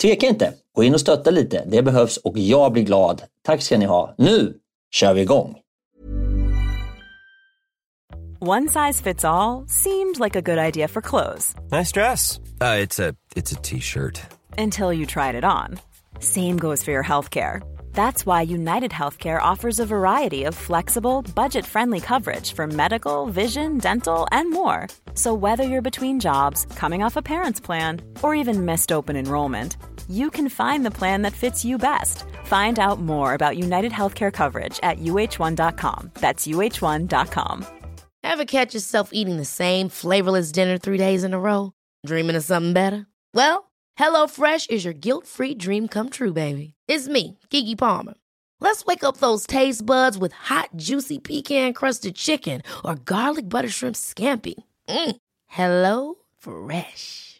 tveka inte. Gå in och stötta lite. Det behövs och jag blir glad. Tack ska ni ha. Nu kör vi igång! One size fits all, seemed like a good idea for clothes. Nice dress. Uh, it's a t-shirt. Until you tried it on. Same goes for your healthcare. That's why United Healthcare offers a variety of flexible, budget friendly coverage for medical, vision, dental, and more. So, whether you're between jobs, coming off a parent's plan, or even missed open enrollment, you can find the plan that fits you best. Find out more about United Healthcare coverage at uh1.com. That's uh1.com. Ever catch yourself eating the same flavorless dinner three days in a row? Dreaming of something better? Well, HelloFresh is your guilt free dream come true, baby. It's me, Gigi Palmer. Let's wake up those taste buds with hot, juicy pecan crusted chicken or garlic butter shrimp scampi. Mm. Hello Fresh.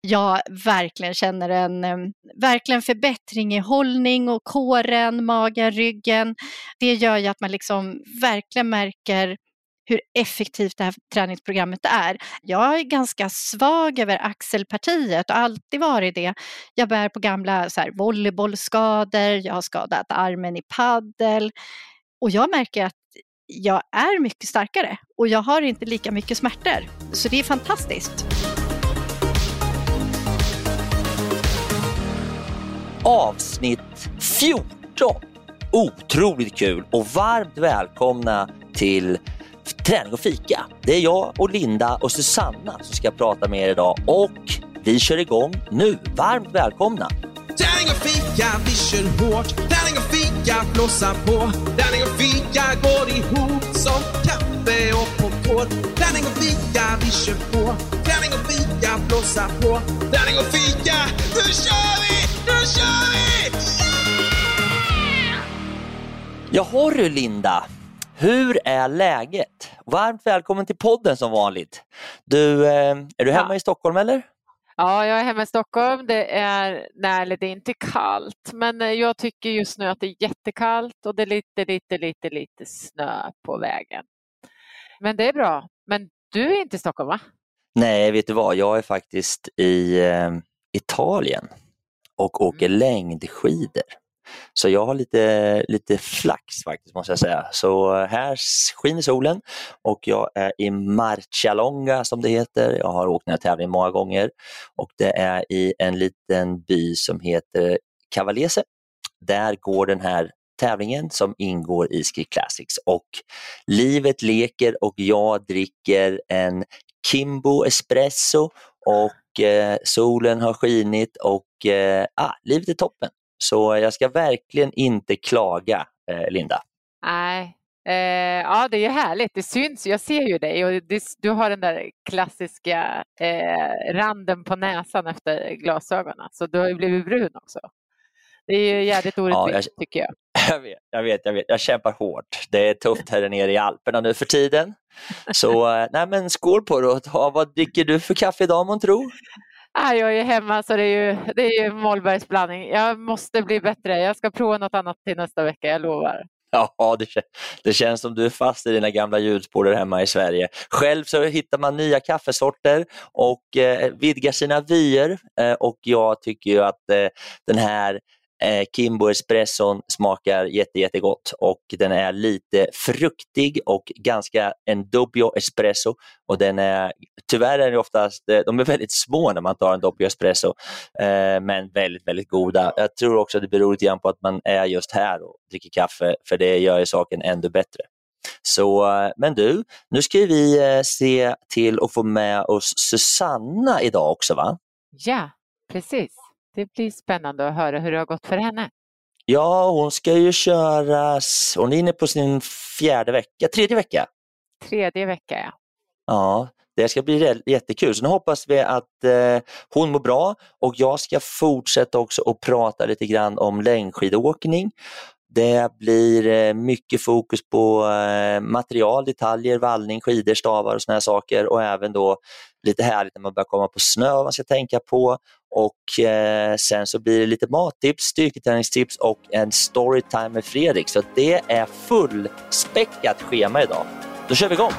jag verkligen känner en verkligen förbättring i hållning och kåren, magen, ryggen. Det gör ju att man liksom verkligen märker hur effektivt det här träningsprogrammet är. Jag är ganska svag över axelpartiet och alltid varit det. Jag bär på gamla så här, volleybollskador, jag har skadat armen i paddel och jag märker att jag är mycket starkare och jag har inte lika mycket smärtor. Så det är fantastiskt. Avsnitt 14. Otroligt kul och varmt välkomna till Träning och fika. Det är jag och Linda och Susanna som ska prata med er idag och vi kör igång nu. Varmt välkomna! Träning och fika, vi kör hårt. Träning och fika, blåsa på. Träning och fika går ihop som kaffe och popcorn. Träning och fika, vi kör på. Träning och fika, blåsa på. Träning och fika, nu kör vi! Nu kör vi! Yeah! Jaha du Linda, hur är läget? Varmt välkommen till podden som vanligt. Du, eh, är du hemma ja. i Stockholm eller? Ja, jag är hemma i Stockholm. Det är, nej, det är inte kallt, men eh, jag tycker just nu att det är jättekallt och det är lite, lite, lite, lite snö på vägen. Men det är bra. Men du är inte i Stockholm va? Nej, vet du vad? Jag är faktiskt i eh, Italien och åker mm. längdskidor. Så jag har lite, lite flax faktiskt måste jag säga. Så här skiner solen och jag är i Marcialonga som det heter. Jag har åkt den här tävlingen många gånger och det är i en liten by som heter Cavallese. Där går den här tävlingen som ingår i Ski Classics och livet leker och jag dricker en Kimbo Espresso och eh, solen har skinit och eh, ah, livet är toppen. Så jag ska verkligen inte klaga, eh, Linda. Nej, eh, ja det är ju härligt. Det syns, jag ser ju dig och det, du har den där klassiska eh, randen på näsan efter glasögonen. Så du har ju blivit brun också. Det är ju jävligt orättvist ja, tycker jag. Jag vet, jag vet, jag vet. Jag kämpar hårt. Det är tufft här nere i Alperna nu för tiden. Så eh, nej men skål på det. Vad dricker du för kaffe idag månntro? Ah, jag är hemma så det är ju, det är ju Mollbergs blandning. Jag måste bli bättre. Jag ska prova något annat till nästa vecka, jag lovar. Ja, det, det känns som du är fast i dina gamla ljudspår där hemma i Sverige. Själv så hittar man nya kaffesorter och eh, vidgar sina vyer eh, och jag tycker ju att eh, den här Eh, Kimbo Espresson smakar jätte, jättegott och den är lite fruktig och ganska en dubbio espresso. Och den är, tyvärr är det oftast, eh, de är väldigt små när man tar en dubbio espresso, eh, men väldigt, väldigt goda. Jag tror också det beror lite grann på att man är just här och dricker kaffe, för det gör ju saken ännu bättre. Så, eh, men du, nu ska vi eh, se till att få med oss Susanna idag också va? Ja, precis. Det blir spännande att höra hur det har gått för henne. Ja, hon ska ju köras, hon är inne på sin fjärde vecka, tredje vecka. Tredje vecka, ja. Ja, det ska bli jättekul. Så nu hoppas vi att eh, hon mår bra och jag ska fortsätta också att prata lite grann om längdskidåkning. Det blir eh, mycket fokus på eh, material, detaljer, vallning, skidor, stavar och såna saker och även då lite härligt när man börjar komma på snö vad man ska tänka på och eh, sen så blir det lite mattips, styrketräningstips och en storytime med Fredrik. Så det är fullspäckat schema idag. Då kör vi igång!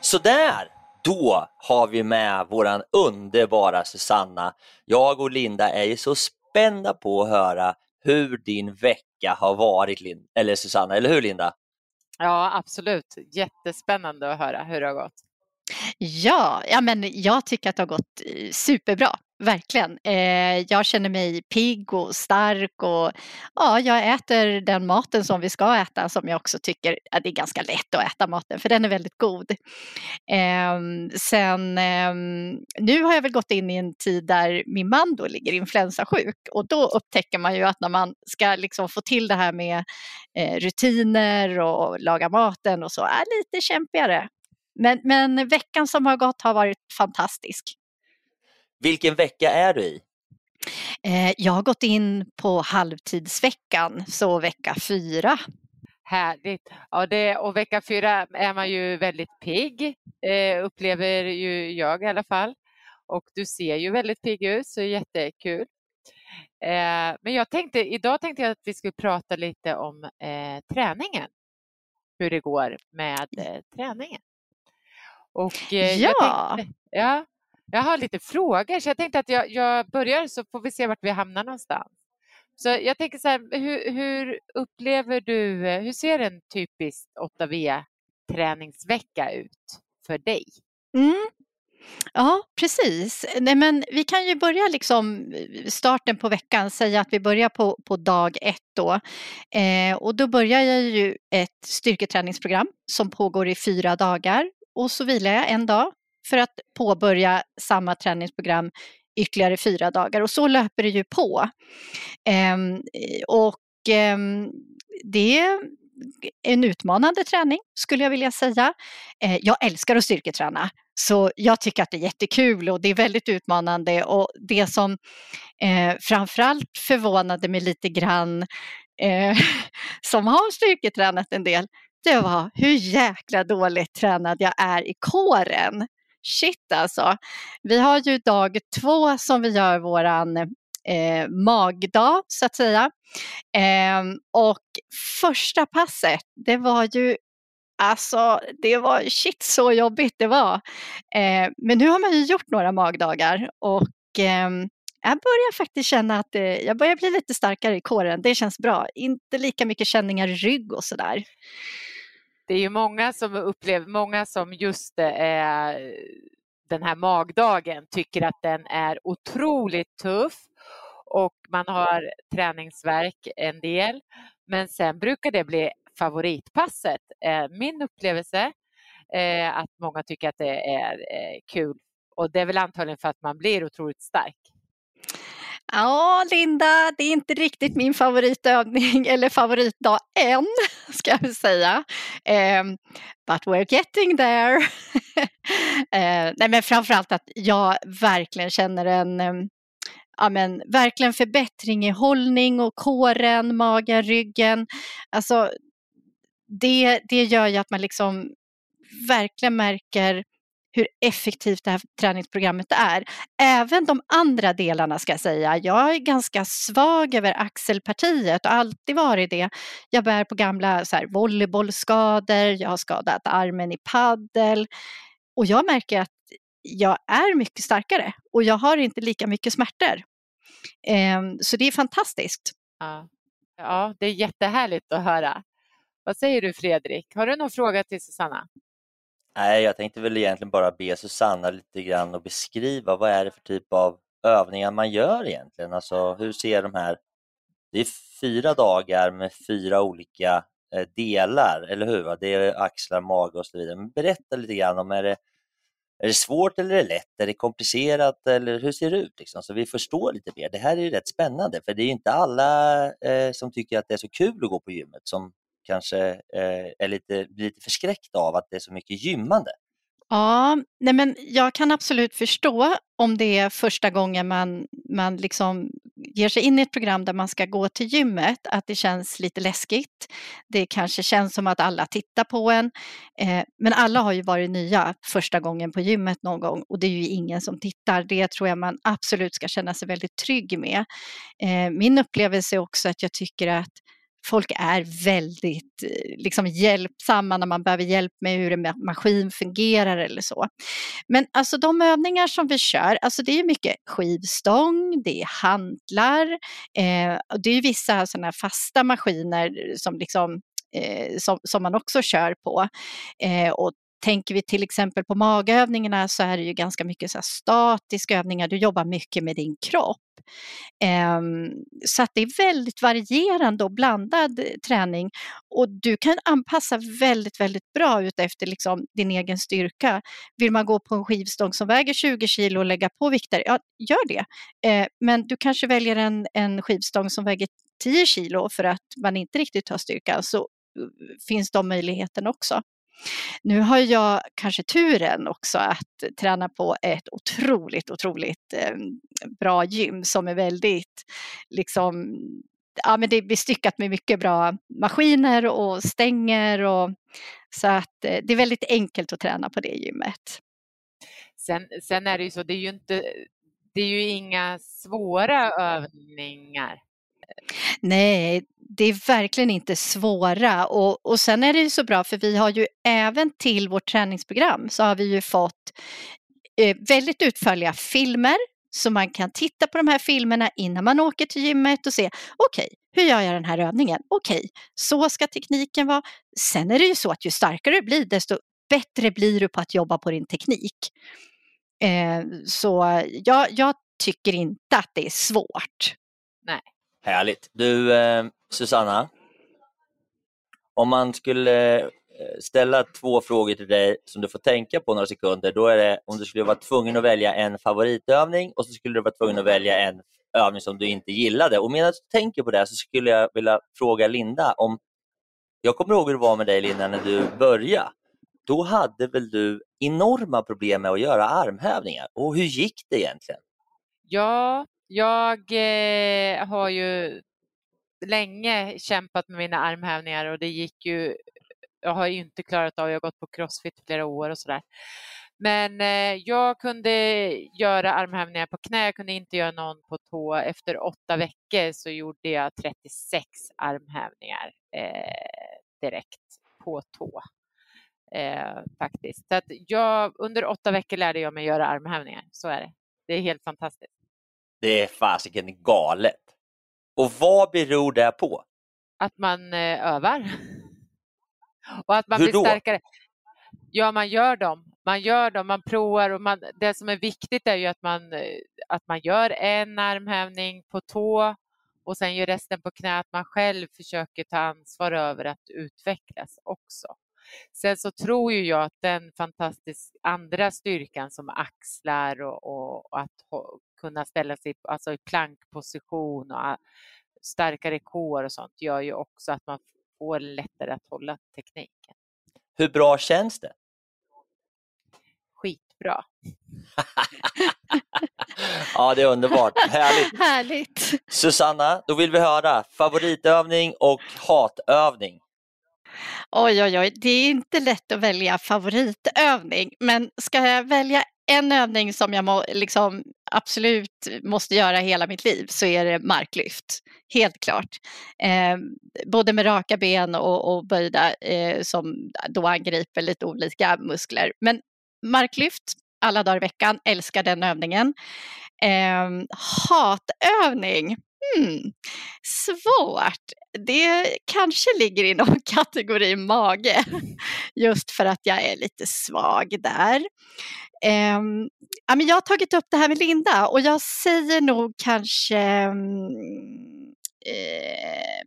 Sådär! Då har vi med våran underbara Susanna. Jag och Linda är ju så spända på att höra hur din vecka har varit, Lin eller Susanna, eller hur Linda? Ja, absolut. Jättespännande att höra hur det har gått. Ja, ja men jag tycker att det har gått eh, superbra verkligen. Eh, jag känner mig pigg och stark och ja, jag äter den maten som vi ska äta som jag också tycker att det är ganska lätt att äta maten för den är väldigt god. Eh, sen eh, nu har jag väl gått in i en tid där min man då ligger influensasjuk och då upptäcker man ju att när man ska liksom få till det här med eh, rutiner och laga maten och så är lite kämpigare. Men, men veckan som har gått har varit fantastisk. Vilken vecka är du i? Eh, jag har gått in på halvtidsveckan, så vecka fyra. Härligt. Ja, det, och vecka fyra är man ju väldigt pigg, eh, upplever ju jag i alla fall. Och du ser ju väldigt pigg ut, så jättekul. Eh, men jag tänkte, idag tänkte jag att vi skulle prata lite om eh, träningen. Hur det går med eh, träningen. Och, ja. Tänkte, ja, jag har lite frågor så jag tänkte att jag, jag börjar så får vi se vart vi hamnar någonstans. Så jag tänker så här, hur, hur upplever du, eh, hur ser en typisk 8V träningsvecka ut för dig? Mm. Ja, precis. Nej, men vi kan ju börja liksom starten på veckan, säga att vi börjar på, på dag ett då. Eh, och då börjar jag ju ett styrketräningsprogram som pågår i fyra dagar och så vilar jag en dag för att påbörja samma träningsprogram ytterligare fyra dagar och så löper det ju på. Ehm, och ehm, det är en utmanande träning skulle jag vilja säga. Eh, jag älskar att styrketräna så jag tycker att det är jättekul och det är väldigt utmanande och det som eh, framförallt förvånade mig lite grann eh, som har styrketränat en del det var hur jäkla dåligt tränad jag är i kåren shit alltså. Vi har ju dag två som vi gör våran eh, magdag så att säga. Eh, och första passet, det var ju Alltså det var shit så jobbigt det var. Eh, men nu har man ju gjort några magdagar och eh, jag börjar faktiskt känna att det, jag börjar bli lite starkare i kåren. Det känns bra. Inte lika mycket känningar i rygg och sådär det är ju många som upplever, många som just eh, den här magdagen tycker att den är otroligt tuff och man har träningsverk en del. Men sen brukar det bli favoritpasset, eh, min upplevelse. Eh, att många tycker att det är eh, kul och det är väl antagligen för att man blir otroligt stark. Ja, Linda, det är inte riktigt min favoritövning eller favoritdag än, ska jag säga. Ehm, but we're getting there. uh, nej, men framförallt att jag verkligen känner en ehm, ja, men, verkligen förbättring i hållning och kåren, magen, ryggen. Alltså, det, det gör ju att man liksom verkligen märker hur effektivt det här träningsprogrammet är. Även de andra delarna ska jag säga. Jag är ganska svag över axelpartiet och alltid varit det. Jag bär på gamla så här, volleybollskador, jag har skadat armen i paddel och jag märker att jag är mycket starkare och jag har inte lika mycket smärtor. Ehm, så det är fantastiskt. Ja. ja, det är jättehärligt att höra. Vad säger du Fredrik? Har du någon fråga till Susanna? Nej, jag tänkte väl egentligen bara be Susanna lite grann och beskriva vad är det för typ av övningar man gör egentligen? Alltså hur ser de här, det är fyra dagar med fyra olika eh, delar, eller hur? Det är axlar, mage och så vidare. Men berätta lite grann om, är det, är det svårt eller är det lätt? Är det komplicerat eller hur ser det ut? Liksom? Så vi förstår lite mer. Det här är ju rätt spännande för det är inte alla eh, som tycker att det är så kul att gå på gymmet som kanske eh, är lite, blir lite förskräckta av att det är så mycket gymmande. Ja, nej men jag kan absolut förstå om det är första gången man, man liksom ger sig in i ett program där man ska gå till gymmet, att det känns lite läskigt. Det kanske känns som att alla tittar på en. Eh, men alla har ju varit nya första gången på gymmet någon gång och det är ju ingen som tittar. Det tror jag man absolut ska känna sig väldigt trygg med. Eh, min upplevelse är också att jag tycker att folk är väldigt eh, liksom, hjälpsamma när man behöver hjälp med hur en maskin fungerar eller så. Men alltså de övningar som vi kör, alltså det är mycket skivstång, det är hantlar, eh, det är vissa sådana fasta maskiner som, liksom, eh, som, som man också kör på. Eh, och Tänker vi till exempel på magövningarna så är det ju ganska mycket så statiska övningar, du jobbar mycket med din kropp. Um, så att det är väldigt varierande och blandad träning och du kan anpassa väldigt, väldigt bra utefter liksom din egen styrka. Vill man gå på en skivstång som väger 20 kilo och lägga på vikter, ja gör det. Uh, men du kanske väljer en, en skivstång som väger 10 kilo för att man inte riktigt har styrka så eh, finns de möjligheterna också. Nu har jag kanske turen också att träna på ett otroligt, otroligt eh, bra gym som är väldigt liksom ja, men det är bestyckat med mycket bra maskiner och stänger och så att eh, det är väldigt enkelt att träna på det gymmet. Sen, sen är det ju så, det är ju inte, det är ju inga svåra övningar. Nej, det är verkligen inte svåra och, och sen är det ju så bra för vi har ju även till vårt träningsprogram så har vi ju fått eh, väldigt utförliga filmer så man kan titta på de här filmerna innan man åker till gymmet och se okej, okay, hur gör jag den här övningen? Okej, okay, så ska tekniken vara. Sen är det ju så att ju starkare du blir desto bättre blir du på att jobba på din teknik. Eh, så jag, jag tycker inte att det är svårt. Nej. Härligt. Du eh, Susanna, om man skulle eh, ställa två frågor till dig som du får tänka på några sekunder, då är det om du skulle vara tvungen att välja en favoritövning och så skulle du vara tvungen att välja en övning som du inte gillade. Och medan du tänker på det så skulle jag vilja fråga Linda om, jag kommer ihåg hur det var med dig Linda när du började. Då hade väl du enorma problem med att göra armhävningar och hur gick det egentligen? Ja, jag eh, har ju länge kämpat med mina armhävningar och det gick ju, jag har ju inte klarat av, jag har gått på crossfit flera år och sådär. Men eh, jag kunde göra armhävningar på knä, jag kunde inte göra någon på tå. Efter åtta veckor så gjorde jag 36 armhävningar eh, direkt på tå. Eh, faktiskt. Så att jag, under åtta veckor lärde jag mig göra armhävningar, så är det. Det är helt fantastiskt. Det är fasiken galet. Och vad beror det på? Att man eh, övar. Och att man Hur blir då? starkare. Ja, man gör dem. Man gör dem, man provar och man, det som är viktigt är ju att man, eh, att man gör en armhävning på tå och sen gör resten på knä, att man själv försöker ta ansvar över att utvecklas också. Sen så tror ju jag att den fantastiskt andra styrkan som axlar och, och, och att kunna ställa sig alltså i plankposition och starkare kår och sånt gör ju också att man får lättare att hålla tekniken. Hur bra känns det? Skitbra. ja, det är underbart. Härligt. Härligt. Susanna, då vill vi höra favoritövning och hatövning. Oj, oj, oj. Det är inte lätt att välja favoritövning, men ska jag välja en övning som jag må, liksom, absolut måste göra hela mitt liv så är det marklyft. Helt klart. Eh, både med raka ben och, och böjda eh, som då angriper lite olika muskler. Men marklyft alla dagar i veckan, älskar den övningen. Eh, hatövning, hmm, svårt. Det kanske ligger inom kategori mage, just för att jag är lite svag där. Um, ja, men jag har tagit upp det här med Linda och jag säger nog kanske mm, eh,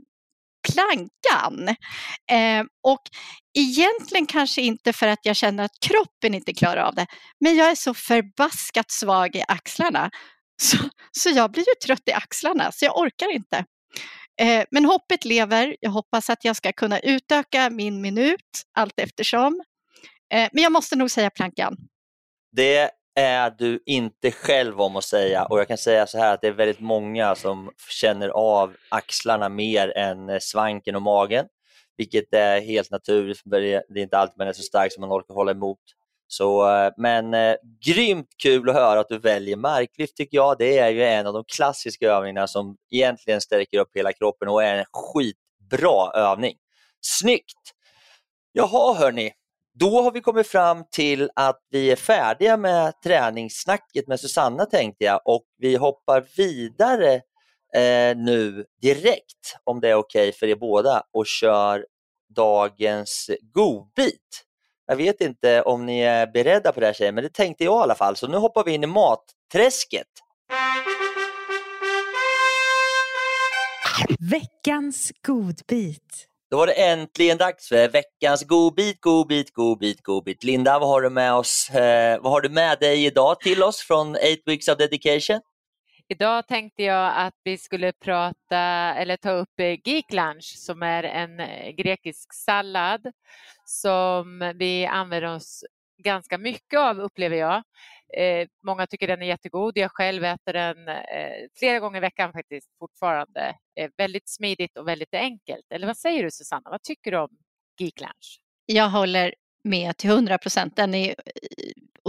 plankan. Eh, och egentligen kanske inte för att jag känner att kroppen inte klarar av det, men jag är så förbaskat svag i axlarna. Så, så jag blir ju trött i axlarna, så jag orkar inte. Eh, men hoppet lever. Jag hoppas att jag ska kunna utöka min minut allt eftersom. Eh, men jag måste nog säga plankan. Det är du inte själv om att säga och jag kan säga så här att det är väldigt många som känner av axlarna mer än eh, svanken och magen, vilket är helt naturligt för det är inte alltid man är så stark som man orkar hålla emot. Så, eh, men eh, grymt kul att höra att du väljer marklyft tycker jag. Det är ju en av de klassiska övningarna som egentligen stärker upp hela kroppen och är en skitbra övning. Snyggt! Jaha hörni, då har vi kommit fram till att vi är färdiga med träningssnacket med Susanna tänkte jag och vi hoppar vidare eh, nu direkt, om det är okej okay för er båda, och kör dagens godbit. Jag vet inte om ni är beredda på det här tjejer, men det tänkte jag i alla fall. Så nu hoppar vi in i matträsket. Veckans godbit. Då var det äntligen dags för veckans godbit, godbit, godbit, godbit. Linda, vad har du med oss? Eh, vad har du med dig idag till oss från 8 Weeks of Dedication? Idag tänkte jag att vi skulle prata eller ta upp eh, Geek Lunch som är en eh, grekisk sallad som vi använder oss ganska mycket av upplever jag. Eh, många tycker den är jättegod. Jag själv äter den eh, flera gånger i veckan faktiskt fortfarande. Eh, väldigt smidigt och väldigt enkelt. Eller vad säger du Susanna? Vad tycker du om Geek Lunch? Jag håller med till 100 procent. Den är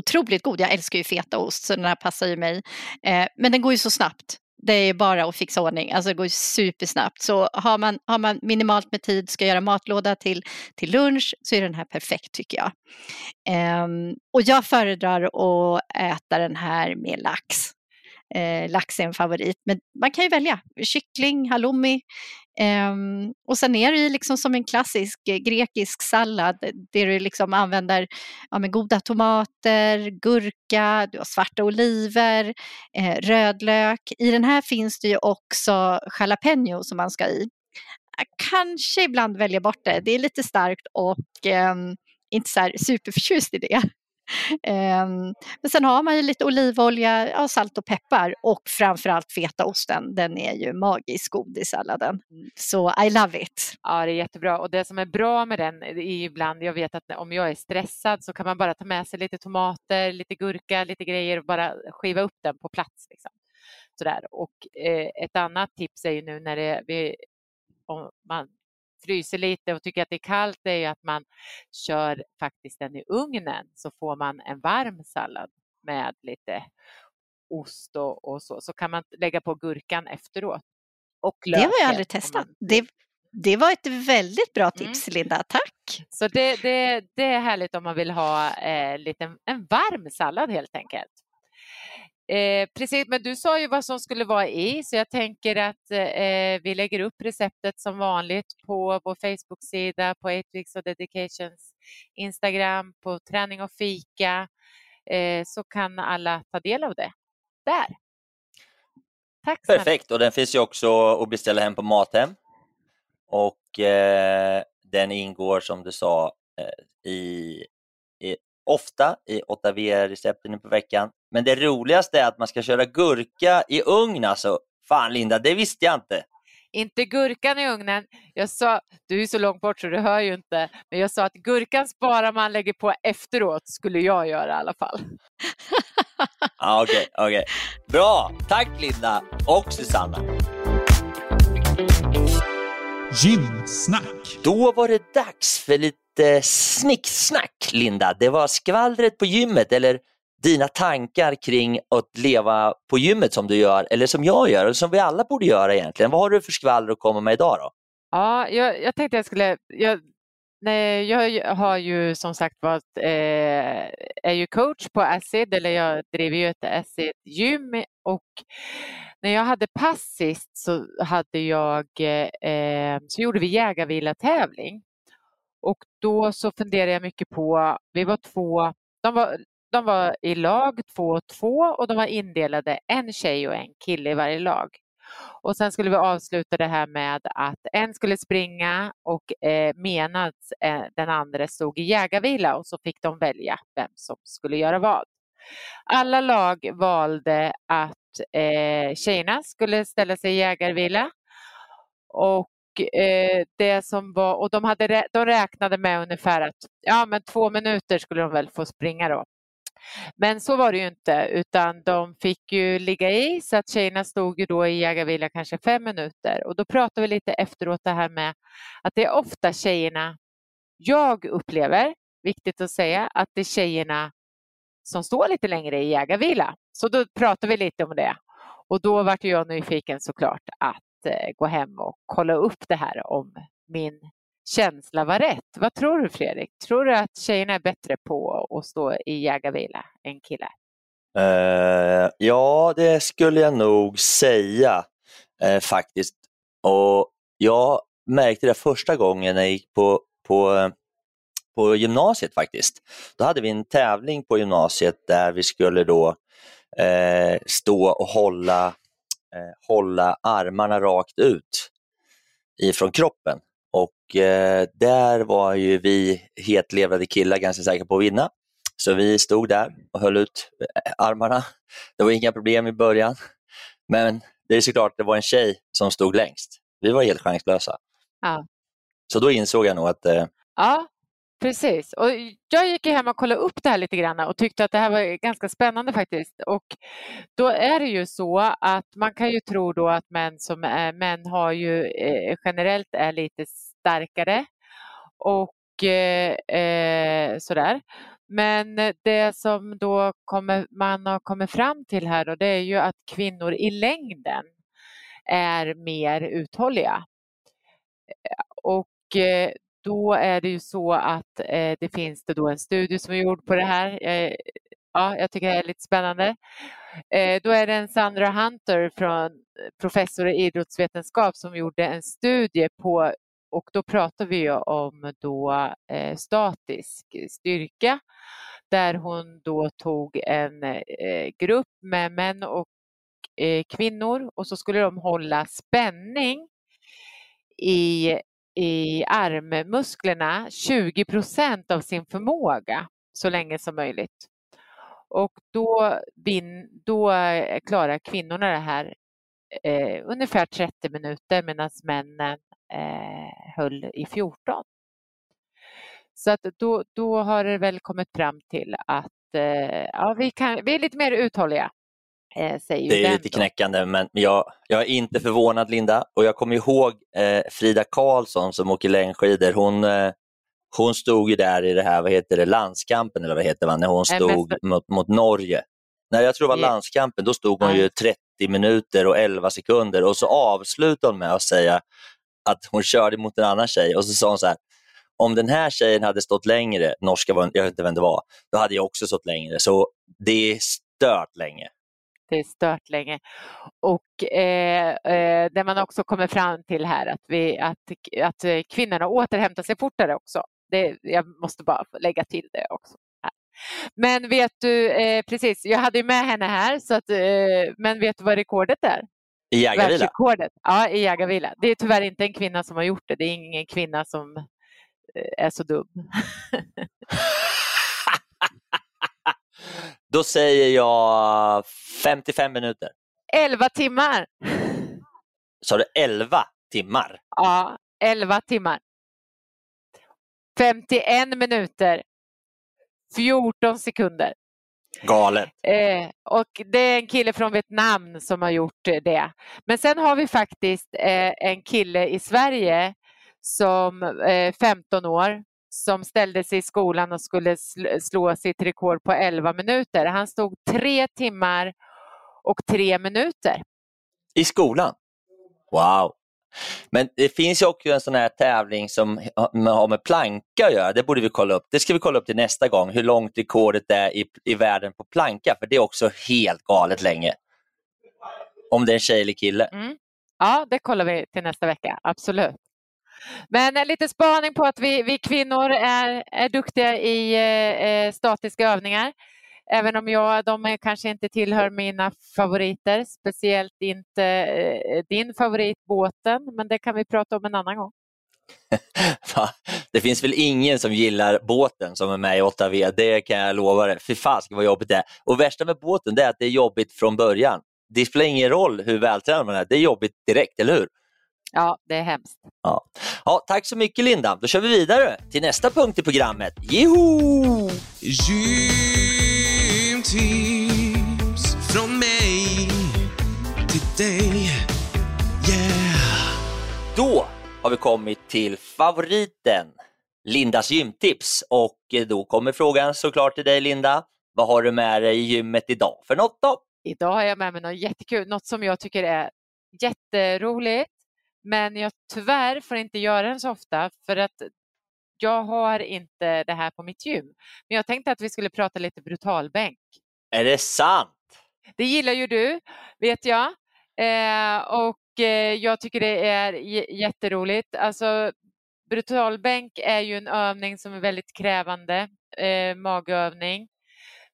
otroligt god. Jag älskar ju fetaost så den här passar ju mig. Eh, men den går ju så snabbt. Det är bara att fixa ordning, alltså det går supersnabbt. Så har man, har man minimalt med tid, ska göra matlåda till, till lunch så är den här perfekt tycker jag. Um, och jag föredrar att äta den här med lax. Eh, lax är en favorit, men man kan ju välja kyckling, halloumi. Um, och sen är det liksom som en klassisk eh, grekisk sallad där du liksom använder ja, med goda tomater, gurka, du har svarta oliver, eh, rödlök. I den här finns det ju också jalapeno som man ska i. Jag kanske ibland väljer bort det, det är lite starkt och eh, inte så här superförtjust i det. Ehm, men sen har man ju lite olivolja, ja, salt och peppar och framförallt fetaosten. Den är ju magisk god i salladen. Så I love it. Ja, det är jättebra. Och det som är bra med den är ibland, jag vet att om jag är stressad så kan man bara ta med sig lite tomater, lite gurka, lite grejer och bara skiva upp den på plats. Liksom. Sådär. Och eh, ett annat tips är ju nu när det, vi, om man fryser lite och tycker att det är kallt är ju att man kör faktiskt den i ugnen så får man en varm sallad med lite ost och, och så. Så kan man lägga på gurkan efteråt. Och det har jag aldrig testat. Man... Det, det var ett väldigt bra mm. tips mm. Linda, tack! Så det, det, det är härligt om man vill ha eh, lite, en varm sallad helt enkelt. Eh, precis, men du sa ju vad som skulle vara i, så jag tänker att eh, vi lägger upp receptet som vanligt på vår Facebook-sida, på 8 Weeks of Dedications Instagram, på Träning och fika, eh, så kan alla ta del av det där. Tack Perfekt, och den finns ju också att beställa hem på Mathem. Och eh, den ingår som du sa eh, i, i, ofta i 8 VR-recepten på veckan men det roligaste är att man ska köra gurka i ugn alltså. Fan Linda, det visste jag inte. Inte gurkan i ugnen. Jag sa, du är så långt bort så du hör ju inte, men jag sa att gurkan sparar man lägger på efteråt, skulle jag göra i alla fall. ah, Okej, okay, okay, Bra! Tack Linda och Susanna. Gymsnack. Då var det dags för lite snicksnack, Linda. Det var skvallret på gymmet eller dina tankar kring att leva på gymmet som du gör, eller som jag gör, eller som vi alla borde göra egentligen. Vad har du för skvaller att komma med idag då? Ja, jag, jag tänkte jag skulle... Jag, nej, jag har ju som sagt varit, eh, är ju coach på Acid, eller jag driver ju ett Acid-gym och när jag hade pass sist så, hade jag, eh, så gjorde vi jägarvila-tävling. Och då så funderade jag mycket på, vi var två, de var, de var i lag två och två och de var indelade en tjej och en kille i varje lag. Och sen skulle vi avsluta det här med att en skulle springa och eh, medan eh, den andra stod i jägarvila och så fick de välja vem som skulle göra vad. Alla lag valde att eh, tjejerna skulle ställa sig i jägarvila och eh, det som var, och de, hade, de räknade med ungefär att ja, men två minuter skulle de väl få springa då. Men så var det ju inte utan de fick ju ligga i så att tjejerna stod ju då i jägarvila kanske fem minuter och då pratade vi lite efteråt det här med att det är ofta tjejerna, jag upplever, viktigt att säga, att det är tjejerna som står lite längre i jägarvila. Så då pratade vi lite om det och då vart jag nyfiken såklart att Eh, gå hem och kolla upp det här om min känsla var rätt. Vad tror du Fredrik? Tror du att tjejerna är bättre på att stå i jägarvila än killar? Uh, ja, det skulle jag nog säga uh, faktiskt. Och Jag märkte det första gången jag gick på, på, på gymnasiet faktiskt. Då hade vi en tävling på gymnasiet där vi skulle då uh, stå och hålla, hålla armarna rakt ut ifrån kroppen. Och eh, där var ju vi hetlevrade killar ganska säkra på att vinna. Så vi stod där och höll ut eh, armarna. Det var inga problem i början. Men det är såklart, det var en tjej som stod längst. Vi var helt chanslösa. Ja. Så då insåg jag nog att... Eh... Ja, precis. Och jag gick hem och kollade upp det här lite grann och tyckte att det här var ganska spännande faktiskt. Och då är det ju så att man kan ju tro då att män som är män har ju eh, generellt är lite starkare och eh, eh sådär. Men det som då kommer, man har kommit fram till här då, det är ju att kvinnor i längden är mer uthålliga. Eh, och eh, då är det ju så att eh, det finns det då en studie som är gjord på det här. Eh, ja, jag tycker det är lite spännande. Eh, då är det en Sandra Hunter, från eh, professor i idrottsvetenskap, som gjorde en studie på och då pratar vi om då eh, statisk styrka där hon då tog en eh, grupp med män och eh, kvinnor och så skulle de hålla spänning i, i armmusklerna 20 procent av sin förmåga så länge som möjligt. Och då, då eh, klarar kvinnorna det här eh, ungefär 30 minuter medan männen eh, höll i 14. Så att då, då har det väl kommit fram till att eh, ja, vi, kan, vi är lite mer uthålliga. Eh, det är lite knäckande men jag, jag är inte förvånad Linda och jag kommer ihåg eh, Frida Karlsson som åker längdskidor. Hon, eh, hon stod ju där i det här, vad heter det, landskampen eller vad heter det, när hon stod mot, mot Norge. Nej, jag tror det var landskampen, då stod hon ju 30 minuter och 11 sekunder och så avslutade hon med att säga att hon körde mot en annan tjej och så sa hon så här, om den här tjejen hade stått längre, norska var, jag vet inte vem det var, då hade jag också stått längre. Så det är stört länge. Det är stört länge. Och eh, eh, det man också kommer fram till här att, vi, att, att kvinnorna återhämtar sig fortare också. Det, jag måste bara lägga till det också. Men vet du, eh, precis, jag hade ju med henne här, så att, eh, men vet du vad rekordet är? I jägarvila? Ja, i jägarvila. Det är tyvärr inte en kvinna som har gjort det. Det är ingen kvinna som eh, är så dum. Då säger jag 55 minuter. 11 timmar. Sa du 11 timmar? Ja, 11 timmar. 51 minuter. 14 sekunder. Galet. Eh, och det är en kille från Vietnam som har gjort det. Men sen har vi faktiskt eh, en kille i Sverige som eh, 15 år som ställde sig i skolan och skulle sl- slå sitt rekord på 11 minuter. Han stod tre timmar och tre minuter. I skolan? Wow! Men det finns ju också en sån här tävling som har med planka att göra. Det borde vi kolla upp. Det ska vi kolla upp till nästa gång, hur långt rekordet är i, i världen på planka, för det är också helt galet länge. Om det är en tjej eller kille. Mm. Ja, det kollar vi till nästa vecka, absolut. Men eh, en liten spaning på att vi, vi kvinnor är, är duktiga i eh, eh statiska övningar. Även om jag, de kanske inte tillhör mina favoriter, speciellt inte eh, din favorit båten, men det kan vi prata om en annan gång. det finns väl ingen som gillar båten som är med i 8V, det kan jag lova dig. Fy fasiken vad jobbigt det är. Och värsta med båten det är att det är jobbigt från början. Det spelar ingen roll hur vältränad man är, det är jobbigt direkt, eller hur? Ja, det är hemskt. Ja. Ja, tack så mycket Linda. Då kör vi vidare till nästa punkt i programmet. Joho! Gymtips från mig till dig. Yeah. Då har vi kommit till favoriten, Lindas gymtips. Och då kommer frågan såklart till dig Linda. Vad har du med dig i gymmet idag för något då? Idag har jag med mig något jättekul, något som jag tycker är jätteroligt. Men jag tyvärr får inte göra den så ofta för att jag har inte det här på mitt gym. Men jag tänkte att vi skulle prata lite brutalbänk. Är det sant? Det gillar ju du, vet jag. Eh, och eh, jag tycker det är jätteroligt. Alltså, brutalbänk är ju en övning som är väldigt krävande, eh, magövning,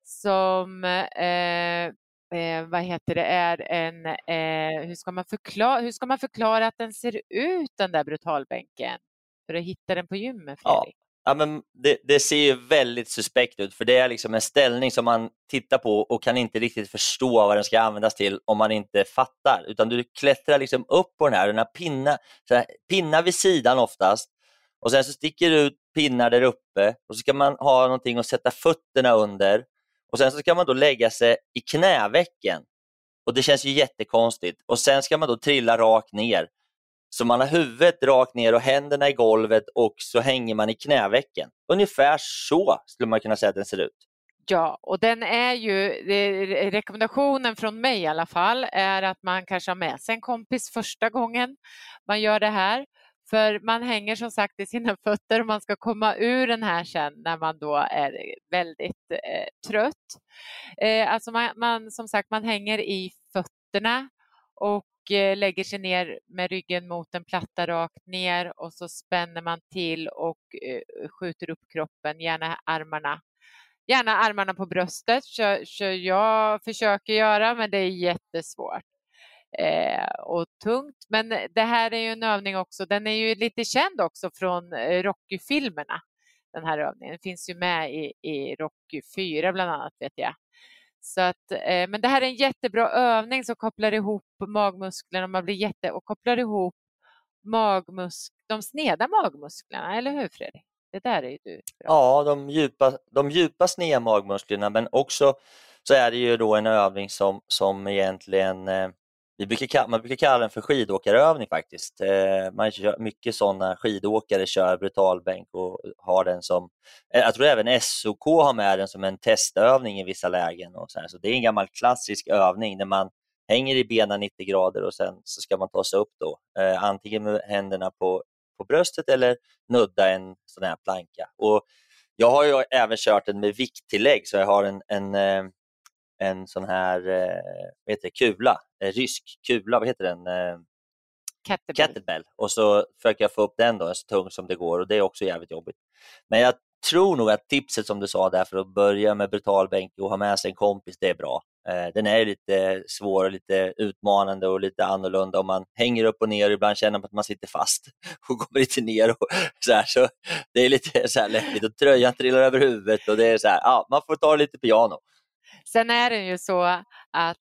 som eh, eh, vad heter det, är en, eh, hur, ska man förklara, hur ska man förklara att den ser ut den där brutalbänken? För att hitta den på gymmet, Fredrik? Ja. Ja, men det, det, ser ju väldigt suspekt ut för det är liksom en ställning som man tittar på och kan inte riktigt förstå vad den ska användas till om man inte fattar. Utan du klättrar liksom upp på den här, den här pinna, så här, pinnar vid sidan oftast och sen så sticker det ut pinnar där uppe och så ska man ha någonting att sätta fötterna under och sen så ska man då lägga sig i knävecken. Och det känns ju jättekonstigt. Och sen ska man då trilla rakt ner. Så man har huvudet rakt ner och händerna i golvet och så hänger man i knävecken. Ungefär så skulle man kunna säga att den ser ut. Ja, och den är ju, rekommendationen från mig i alla fall, är att man kanske har med sig en kompis första gången man gör det här. För man hänger som sagt i sina fötter och man ska komma ur den här sen när man då är väldigt eh, trött. Eh, alltså man, man, som sagt, man hänger i fötterna och eh, lägger sig ner med ryggen mot en platta rakt ner och så spänner man till och eh, skjuter upp kroppen, gärna armarna. Gärna armarna på bröstet, så, så jag försöker göra men det är jättesvårt Eh, och tungt. Men det här är ju en övning också, den är ju lite känd också från eh, Rocky-filmerna. Den här övningen den finns ju med i, i Rocky 4 bland annat vet jag. Så att, eh, men det här är en jättebra övning som kopplar ihop magmusklerna man blir jätte, och kopplar ihop magmusk, de sneda magmusklerna, eller hur Fredrik? Det där är ju du bra. Ja, de djupa, de djupa sneda magmusklerna men också så är det ju då en övning som, som egentligen eh, vi brukar, man brukar kalla den för skidåkarövning faktiskt. Eh, man kör, mycket sådana skidåkare kör brutalbänk och har den som, eh, jag tror även SOK har med den som en testövning i vissa lägen. Och så, här. så Det är en gammal klassisk övning där man hänger i benen 90 grader och sen så ska man ta sig upp då. Eh, antingen med händerna på, på bröstet eller nudda en sån här planka. Och jag har ju även kört den med vikttillägg så jag har en, en en sån här eh, vad heter det, kula, rysk kula, vad heter den? Eh, Kettlebell. Kettlebell. Och så försöker jag få upp den då, så tung som det går och det är också jävligt jobbigt. Men jag tror nog att tipset som du sa där för att börja med brutalbänk och ha med sig en kompis, det är bra. Eh, den är lite svår och lite utmanande och lite annorlunda om man hänger upp och ner och ibland känner man att man sitter fast och kommer lite ner. Och så, här, så Det är lite så här lättligt och tröjan trillar över huvudet och det är så här, ja, man får ta lite piano. Sen är det ju så att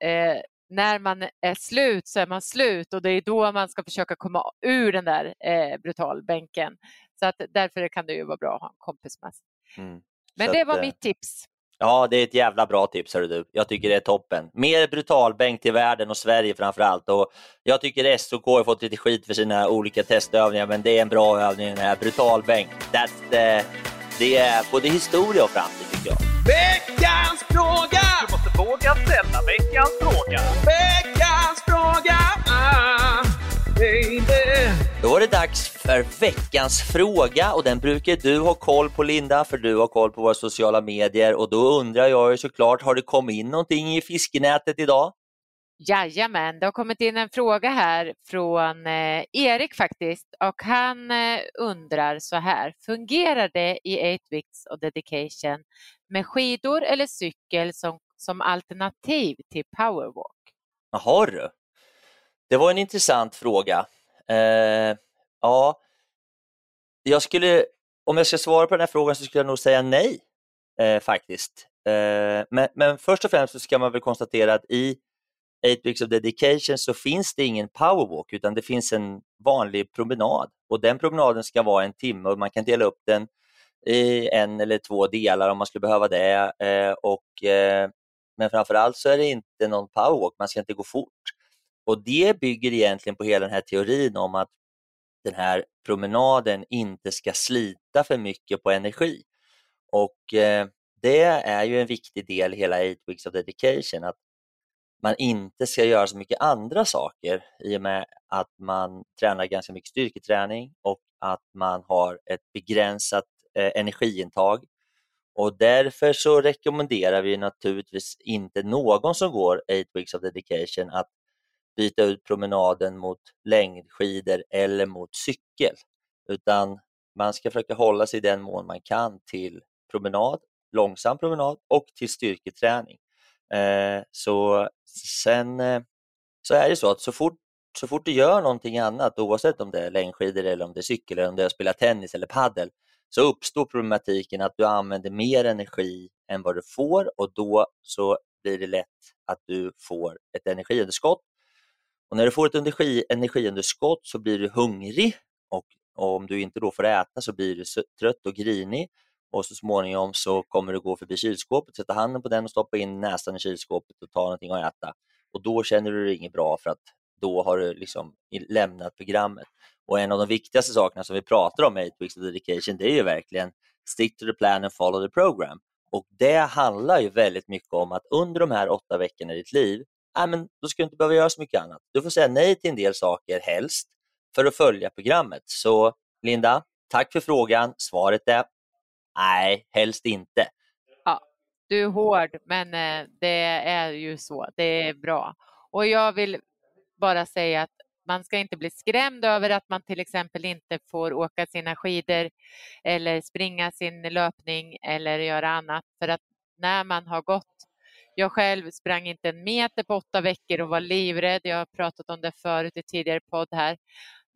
eh, när man är slut så är man slut och det är då man ska försöka komma ur den där eh, brutalbänken. Så att därför kan det ju vara bra att ha en kompis med sig. Mm. Men det var att, mitt tips. Ja, det är ett jävla bra tips hörru du. Jag tycker det är toppen. Mer brutalbänk till världen och Sverige framför allt. Och jag tycker SOK har fått lite skit för sina olika testövningar, men det är en bra övning den här. Brutalbänk. That's the, det är både historia och framtid tycker jag. Veckans fråga! Våga ställa veckans fråga. Veckans fråga! Ah, baby. Då var det dags för veckans fråga och den brukar du ha koll på Linda, för du har koll på våra sociala medier och då undrar jag ju såklart, har det kommit in någonting i fiskenätet idag? Jajamän, det har kommit in en fråga här från eh, Erik faktiskt och han eh, undrar så här, fungerar det i 8 weeks och dedication med skidor eller cykel som, som alternativ till powerwalk? Jaha du. Det var en intressant fråga. Eh, ja, jag skulle, om jag ska svara på den här frågan så skulle jag nog säga nej eh, faktiskt. Eh, men, men först och främst så ska man väl konstatera att i 8 Weeks of Dedication så finns det ingen powerwalk utan det finns en vanlig promenad och den promenaden ska vara en timme och man kan dela upp den i en eller två delar om man skulle behöva det. Eh, och, eh, men framförallt så är det inte någon powerwalk, man ska inte gå fort. Och det bygger egentligen på hela den här teorin om att den här promenaden inte ska slita för mycket på energi. Och eh, det är ju en viktig del i hela 8 Weeks of Dedication, att man inte ska göra så mycket andra saker i och med att man tränar ganska mycket styrketräning och att man har ett begränsat eh, energiintag. Och därför så rekommenderar vi naturligtvis inte någon som går 8 Weeks of Dedication att byta ut promenaden mot längdskidor eller mot cykel, utan man ska försöka hålla sig i den mån man kan till promenad, långsam promenad och till styrketräning. Eh, så sen eh, så är det så att så fort, så fort du gör någonting annat, oavsett om det är längdskidor eller om det är cykel eller om det är att spela tennis eller paddel, så uppstår problematiken att du använder mer energi än vad du får och då så blir det lätt att du får ett energiunderskott. Och när du får ett energi, energiunderskott så blir du hungrig och, och om du inte då får äta så blir du trött och grinig och så småningom så kommer du gå förbi kylskåpet, sätta handen på den och stoppa in näsan i kylskåpet och ta någonting att äta. Och då känner du dig inget bra för att då har du liksom lämnat programmet. Och en av de viktigaste sakerna som vi pratar om med 8 Weeks of Dedication, det är ju verkligen stick to the plan and follow the program. Och det handlar ju väldigt mycket om att under de här åtta veckorna i ditt liv, äh, men då ska du inte behöva göra så mycket annat. Du får säga nej till en del saker helst för att följa programmet. Så Linda, tack för frågan. Svaret är Nej, helst inte. Ja, du är hård, men eh, det är ju så. Det är bra. Och jag vill bara säga att man ska inte bli skrämd över att man till exempel inte får åka sina skidor eller springa sin löpning eller göra annat. För att när man har gått jag själv sprang inte en meter på åtta veckor och var livrädd. Jag har pratat om det förut i tidigare podd här.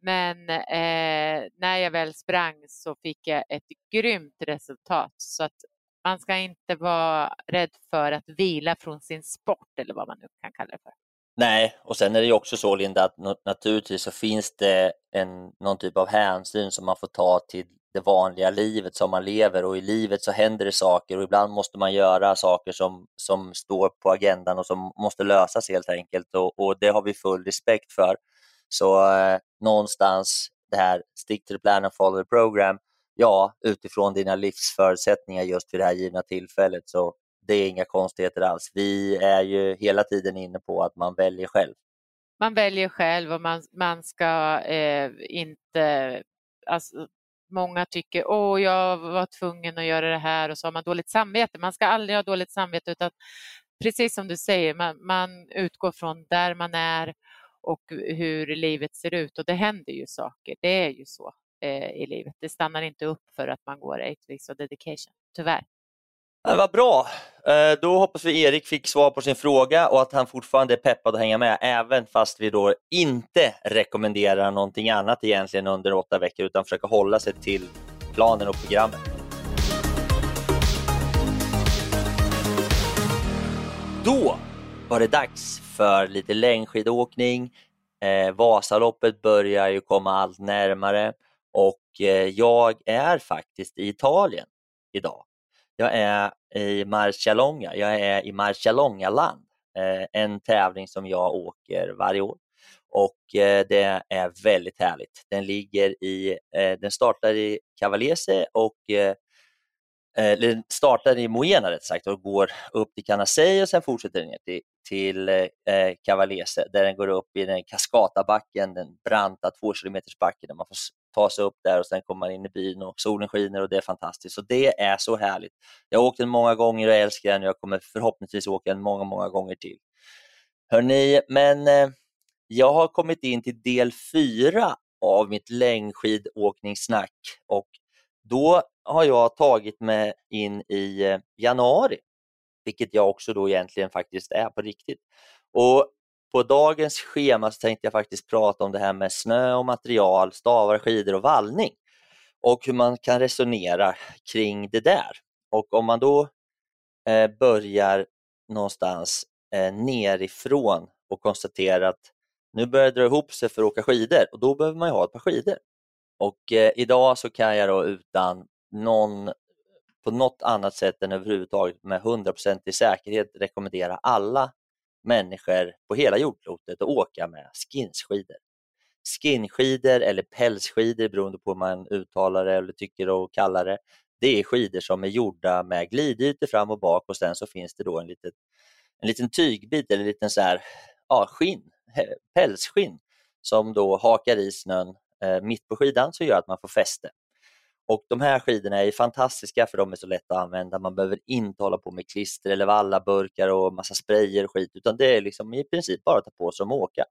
Men eh, när jag väl sprang så fick jag ett grymt resultat. Så att man ska inte vara rädd för att vila från sin sport eller vad man nu kan kalla det för. Nej, och sen är det ju också så Linda att naturligtvis så finns det en, någon typ av hänsyn som man får ta till det vanliga livet som man lever. Och i livet så händer det saker och ibland måste man göra saker som, som står på agendan och som måste lösas helt enkelt. Och, och det har vi full respekt för. Så eh, någonstans det här stick to the plan and follow the program, ja, utifrån dina livsförutsättningar just vid det här givna tillfället så det är inga konstigheter alls. Vi är ju hela tiden inne på att man väljer själv. Man väljer själv och man, man ska eh, inte... Alltså, många tycker åh, jag var tvungen att göra det här och så har man dåligt samvete. Man ska aldrig ha dåligt samvete utan precis som du säger, man, man utgår från där man är och hur livet ser ut och det händer ju saker. Det är ju så eh, i livet. Det stannar inte upp för att man går 8 weeks of dedication, tyvärr. Ja, vad bra! Eh, då hoppas vi Erik fick svar på sin fråga och att han fortfarande är peppad att hänga med även fast vi då inte rekommenderar någonting annat egentligen under åtta veckor utan försöka hålla sig till planen och programmet. Då var det dags för lite längdskidåkning. Eh, Vasaloppet börjar ju komma allt närmare och eh, jag är faktiskt i Italien idag. Jag är i Marcialonga. Jag är i Marcialongaland, eh, en tävling som jag åker varje år och eh, det är väldigt härligt. Den ligger i, eh, den startar i Cavallese och eh, eh, den startar i Moena rätt sagt och går upp till Canasei och sen fortsätter den ner till, till eh, Cavalese där den går upp i den kaskatabacken, den branta två kilometers backen där man får ta sig upp där och sen kommer man in i byn och solen skiner och det är fantastiskt. Så det är så härligt. Jag har åkt den många gånger och jag älskar den och jag kommer förhoppningsvis åka den många, många gånger till. Hörrni, men eh, jag har kommit in till del fyra av mitt längdskidåkningssnack och då har jag tagit mig in i eh, januari, vilket jag också då egentligen faktiskt är på riktigt. Och på dagens schema så tänkte jag faktiskt prata om det här med snö och material, stavar, skidor och vallning och hur man kan resonera kring det där. Och om man då eh, börjar någonstans eh, nerifrån och konstaterar att nu börjar det dra ihop sig för att åka skidor och då behöver man ju ha ett par skidor. Och eh, idag så kan jag då utan någon på något annat sätt än överhuvudtaget med 100% i säkerhet rekommendera alla människor på hela jordklotet att åka med skinsskidor. Skinskidor eller pälsskidor beroende på hur man uttalar det eller tycker och kallar det. Det är skidor som är gjorda med glidytor fram och bak och sen så finns det då en liten, en liten tygbit eller en liten så här, ja, skinn, pälsskinn som då hakar i snön eh, mitt på skidan så gör att man får fäste. Och de här skidorna är fantastiska för de är så lätta att använda. Man behöver inte hålla på med klister eller vallaburkar och massa sprayer och skit utan det är liksom i princip bara att ta på sig dem och åka.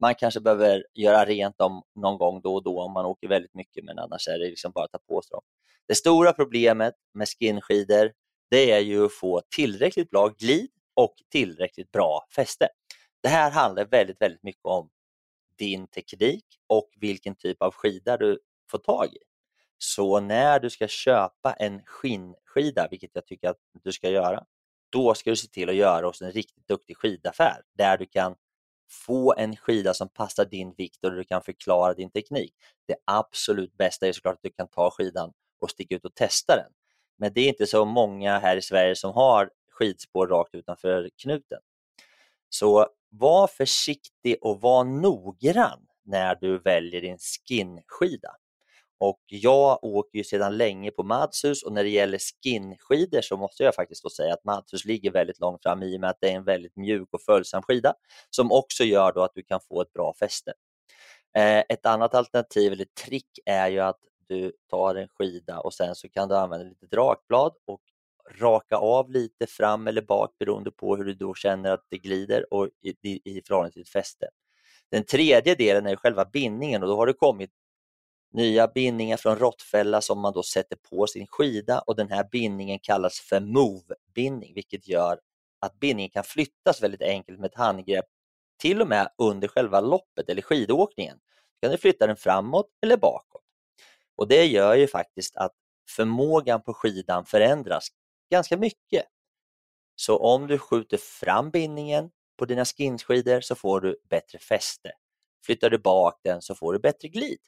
Man kanske behöver göra rent dem någon gång då och då om man åker väldigt mycket men annars är det liksom bara att ta på sig dem. Det stora problemet med skinskidor det är ju att få tillräckligt bra glid och tillräckligt bra fäste. Det här handlar väldigt, väldigt mycket om din teknik och vilken typ av skida du får tag i. Så när du ska köpa en skinnskida, vilket jag tycker att du ska göra, då ska du se till att göra hos en riktigt duktig skidaffär där du kan få en skida som passar din vikt och du kan förklara din teknik. Det absolut bästa är såklart att du kan ta skidan och sticka ut och testa den. Men det är inte så många här i Sverige som har skidspår rakt utanför knuten. Så var försiktig och var noggrann när du väljer din skinskida. Och jag åker ju sedan länge på Madshus och när det gäller skinskidor så måste jag faktiskt då säga att Madshus ligger väldigt långt fram i och med att det är en väldigt mjuk och följsam skida som också gör då att du kan få ett bra fäste. Eh, ett annat alternativ eller trick är ju att du tar en skida och sen så kan du använda lite drakblad och raka av lite fram eller bak beroende på hur du då känner att det glider och i, i, i förhållande till ditt fäste. Den tredje delen är själva bindningen och då har det kommit nya bindningar från råttfälla som man då sätter på sin skida och den här bindningen kallas för move-bindning vilket gör att bindningen kan flyttas väldigt enkelt med ett handgrepp till och med under själva loppet eller skidåkningen. Du kan du flytta den framåt eller bakåt. Och Det gör ju faktiskt att förmågan på skidan förändras ganska mycket. Så om du skjuter fram bindningen på dina skinskidor så får du bättre fäste. Flyttar du bak den så får du bättre glid.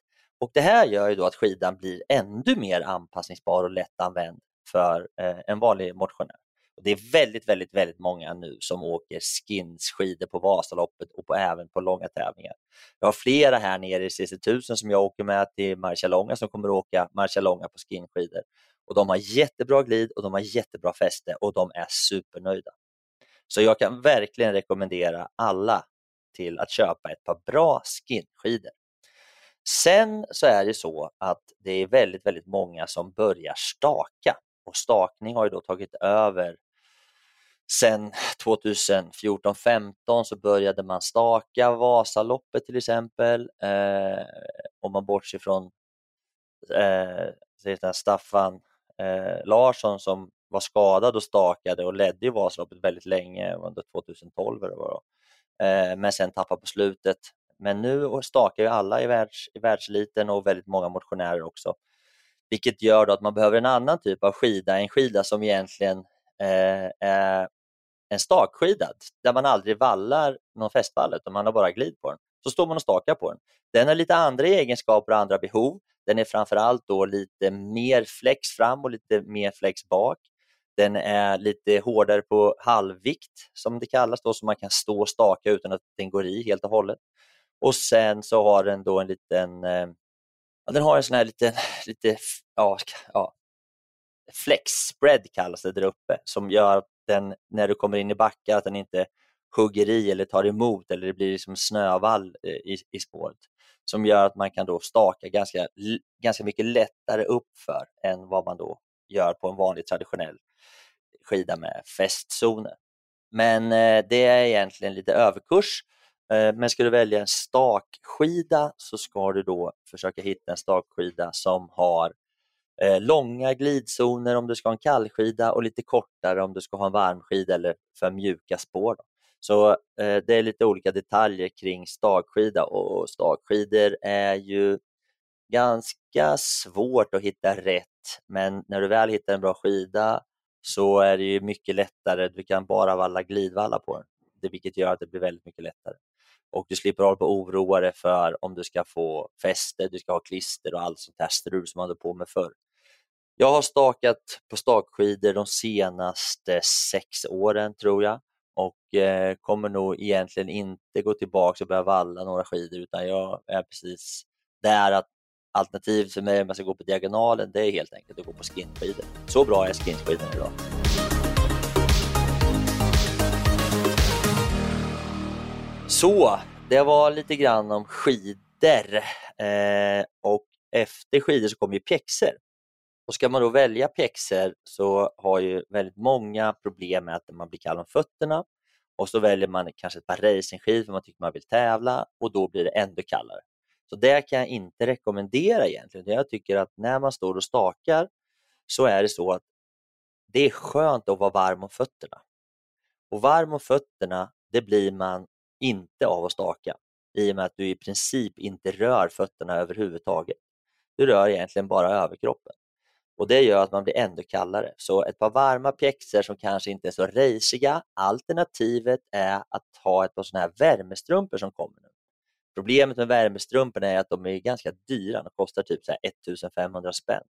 Och Det här gör ju då att skidan blir ännu mer anpassningsbar och lättanvänd för eh, en vanlig motionär. Och det är väldigt, väldigt, väldigt många nu som åker skinsskidor på Vasaloppet och på, även på långa tävlingar. Jag har flera här nere i CC1000 som jag åker med till Marcialonga som kommer att åka Marcialonga på skinskidor. Och de har jättebra glid och de har jättebra fäste och de är supernöjda. Så jag kan verkligen rekommendera alla till att köpa ett par bra skinskidor. Sen så är det så att det är väldigt, väldigt många som börjar staka och stakning har ju då tagit över Sen 2014-15 så började man staka Vasaloppet till exempel. Eh, om man bortser från eh, Staffan eh, Larsson som var skadad och stakade och ledde ju Vasaloppet väldigt länge, under 2012 eller vad eh, men sen tappade på slutet. Men nu stakar ju alla i, världs, i världseliten och väldigt många motionärer också. Vilket gör att man behöver en annan typ av skida, en skida som egentligen eh, är en stakskida där man aldrig vallar någon fästvall utan man har bara glid på den. Så står man och stakar på den. Den har lite andra egenskaper och andra behov. Den är framförallt då lite mer flex fram och lite mer flex bak. Den är lite hårdare på halvvikt som det kallas då, så man kan stå och staka utan att den går i helt och hållet. Och sen så har den då en liten, eh, ja, den har en sån här liten, lite, ja, ja, flex spread kallas det där uppe, som gör att den, när du kommer in i backar, att den inte hugger i eller tar emot eller det blir liksom snövall eh, i, i spåret. Som gör att man kan då staka ganska, ganska mycket lättare uppför än vad man då gör på en vanlig traditionell skida med fästzoner. Men eh, det är egentligen lite överkurs. Eh, men ska du välja en stakskida så ska du då försöka hitta en stakskida som har eh, långa glidzoner om du ska ha en kallskida och lite kortare om du ska ha en varmskida eller för mjuka spår. Då. Så eh, det är lite olika detaljer kring stakskida och stakskidor är ju ganska svårt att hitta rätt men när du väl hittar en bra skida så är det ju mycket lättare. Du kan bara valla glidvalla på den, vilket gör att det blir väldigt mycket lättare. Och du slipper hålla på och oroa dig för om du ska få fäste, du ska ha klister och allt sånt här strul som man hade på med förr. Jag har stakat på stakskidor de senaste sex åren tror jag och eh, kommer nog egentligen inte gå tillbaka och börja valla några skidor utan jag är precis där att Alternativet för mig om jag ska gå på diagonalen, det är helt enkelt att gå på skinskidor. Så bra är skinskidorna idag. Så, det var lite grann om skidor eh, och efter skidor så kommer ju pjäxor. Och ska man då välja pjäxor så har ju väldigt många problem med att man blir kall om fötterna och så väljer man kanske ett par racingskidor för man tycker man vill tävla och då blir det ännu kallare. Så det kan jag inte rekommendera egentligen. Jag tycker att när man står och stakar så är det så att det är skönt att vara varm om fötterna. Och varm om fötterna, det blir man inte av att staka i och med att du i princip inte rör fötterna överhuvudtaget. Du rör egentligen bara överkroppen och det gör att man blir ännu kallare. Så ett par varma pjäxor som kanske inte är så rejsiga. Alternativet är att ha ett par sådana här värmestrumpor som kommer nu. Problemet med värmestrumporna är att de är ganska dyra, de kostar typ så 1500 spänn.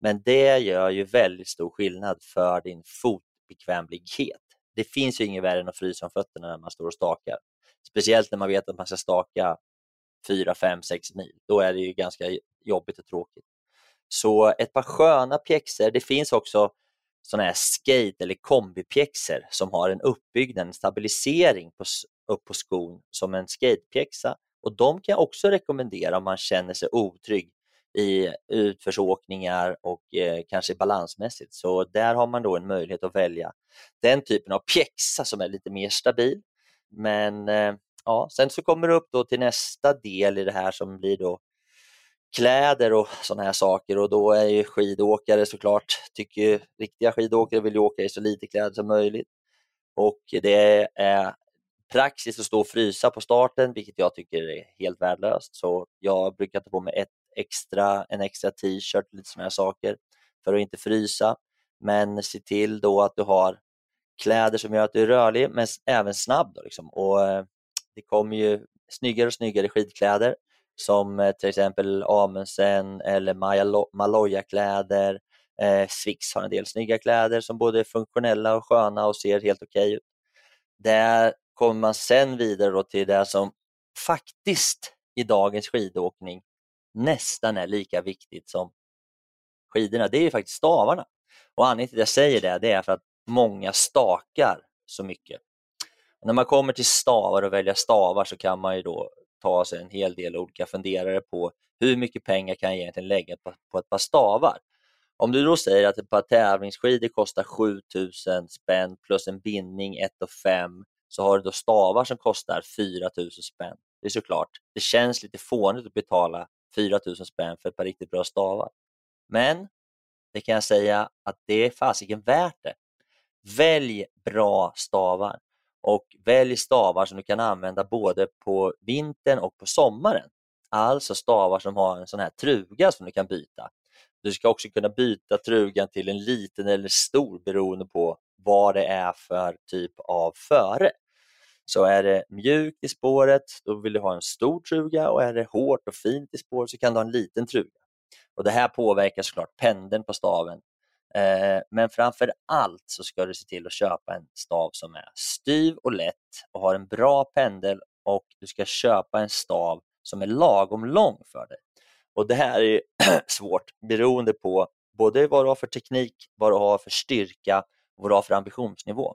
Men det gör ju väldigt stor skillnad för din fotbekvämlighet. Det finns ju inget värre än att frysa om fötterna när man står och stakar. Speciellt när man vet att man ska staka 4, 5, 6 mil. Då är det ju ganska jobbigt och tråkigt. Så ett par sköna pjäxor. Det finns också sådana här skate eller kombipjäxor som har en uppbyggnad, en stabilisering på, upp på skon som en skatepjäxa och de kan jag också rekommendera om man känner sig otrygg i utförsåkningar och eh, kanske balansmässigt. Så där har man då en möjlighet att välja den typen av pjäxa som är lite mer stabil. Men eh, ja, sen så kommer det upp då till nästa del i det här som blir då kläder och sådana här saker och då är ju skidåkare såklart, tycker ju, riktiga skidåkare vill ju åka i så lite kläder som möjligt. Och det är praxis att stå och frysa på starten, vilket jag tycker är helt värdelöst. Så jag brukar ta på mig ett extra, en extra t-shirt, och lite sådana här saker för att inte frysa. Men se till då att du har kläder som gör att du är rörlig men även snabb. Då, liksom. och, eh, det kommer ju snyggare och snyggare skidkläder som eh, till exempel Amundsen eller Maloya-kläder. Eh, Swix har en del snygga kläder som både är funktionella och sköna och ser helt okej okay ut. Där kommer man sen vidare då till det som faktiskt i dagens skidåkning nästan är lika viktigt som skidorna. Det är ju faktiskt stavarna. Och anledningen till att jag säger det, det är för att många stakar så mycket. Och när man kommer till stavar och välja stavar så kan man ju då ta sig en hel del olika funderare på hur mycket pengar kan jag egentligen lägga på, på ett par stavar? Om du då säger att ett par tävlingsskidor kostar 7000 spänn plus en bindning 1 5 så har du då stavar som kostar 4000 spänn. Det är såklart, det känns lite fånigt att betala 4000 spänn för ett par riktigt bra stavar. Men det kan jag säga att det är fasiken värt det. Välj bra stavar och välj stavar som du kan använda både på vintern och på sommaren. Alltså stavar som har en sån här truga som du kan byta. Du ska också kunna byta trugan till en liten eller stor beroende på vad det är för typ av före. Så är det mjukt i spåret, då vill du ha en stor truga och är det hårt och fint i spåret så kan du ha en liten truga. Och Det här påverkar såklart pendeln på staven Eh, men framför allt så ska du se till att köpa en stav som är styv och lätt och har en bra pendel och du ska köpa en stav som är lagom lång för dig. Och Det här är svårt beroende på både vad du har för teknik, vad du har för styrka och vad du har för ambitionsnivå.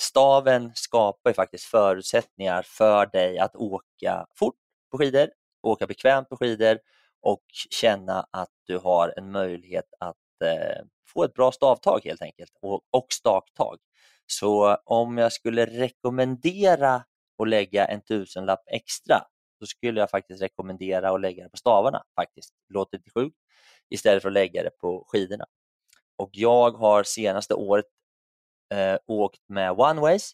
Staven skapar ju faktiskt förutsättningar för dig att åka fort på skidor, åka bekvämt på skidor och känna att du har en möjlighet att eh, få ett bra stavtag helt enkelt och, och staktag. Så om jag skulle rekommendera att lägga en tusenlapp extra så skulle jag faktiskt rekommendera att lägga det på stavarna faktiskt. Låter lite sjukt istället för att lägga det på skidorna. Och jag har senaste året eh, åkt med Oneways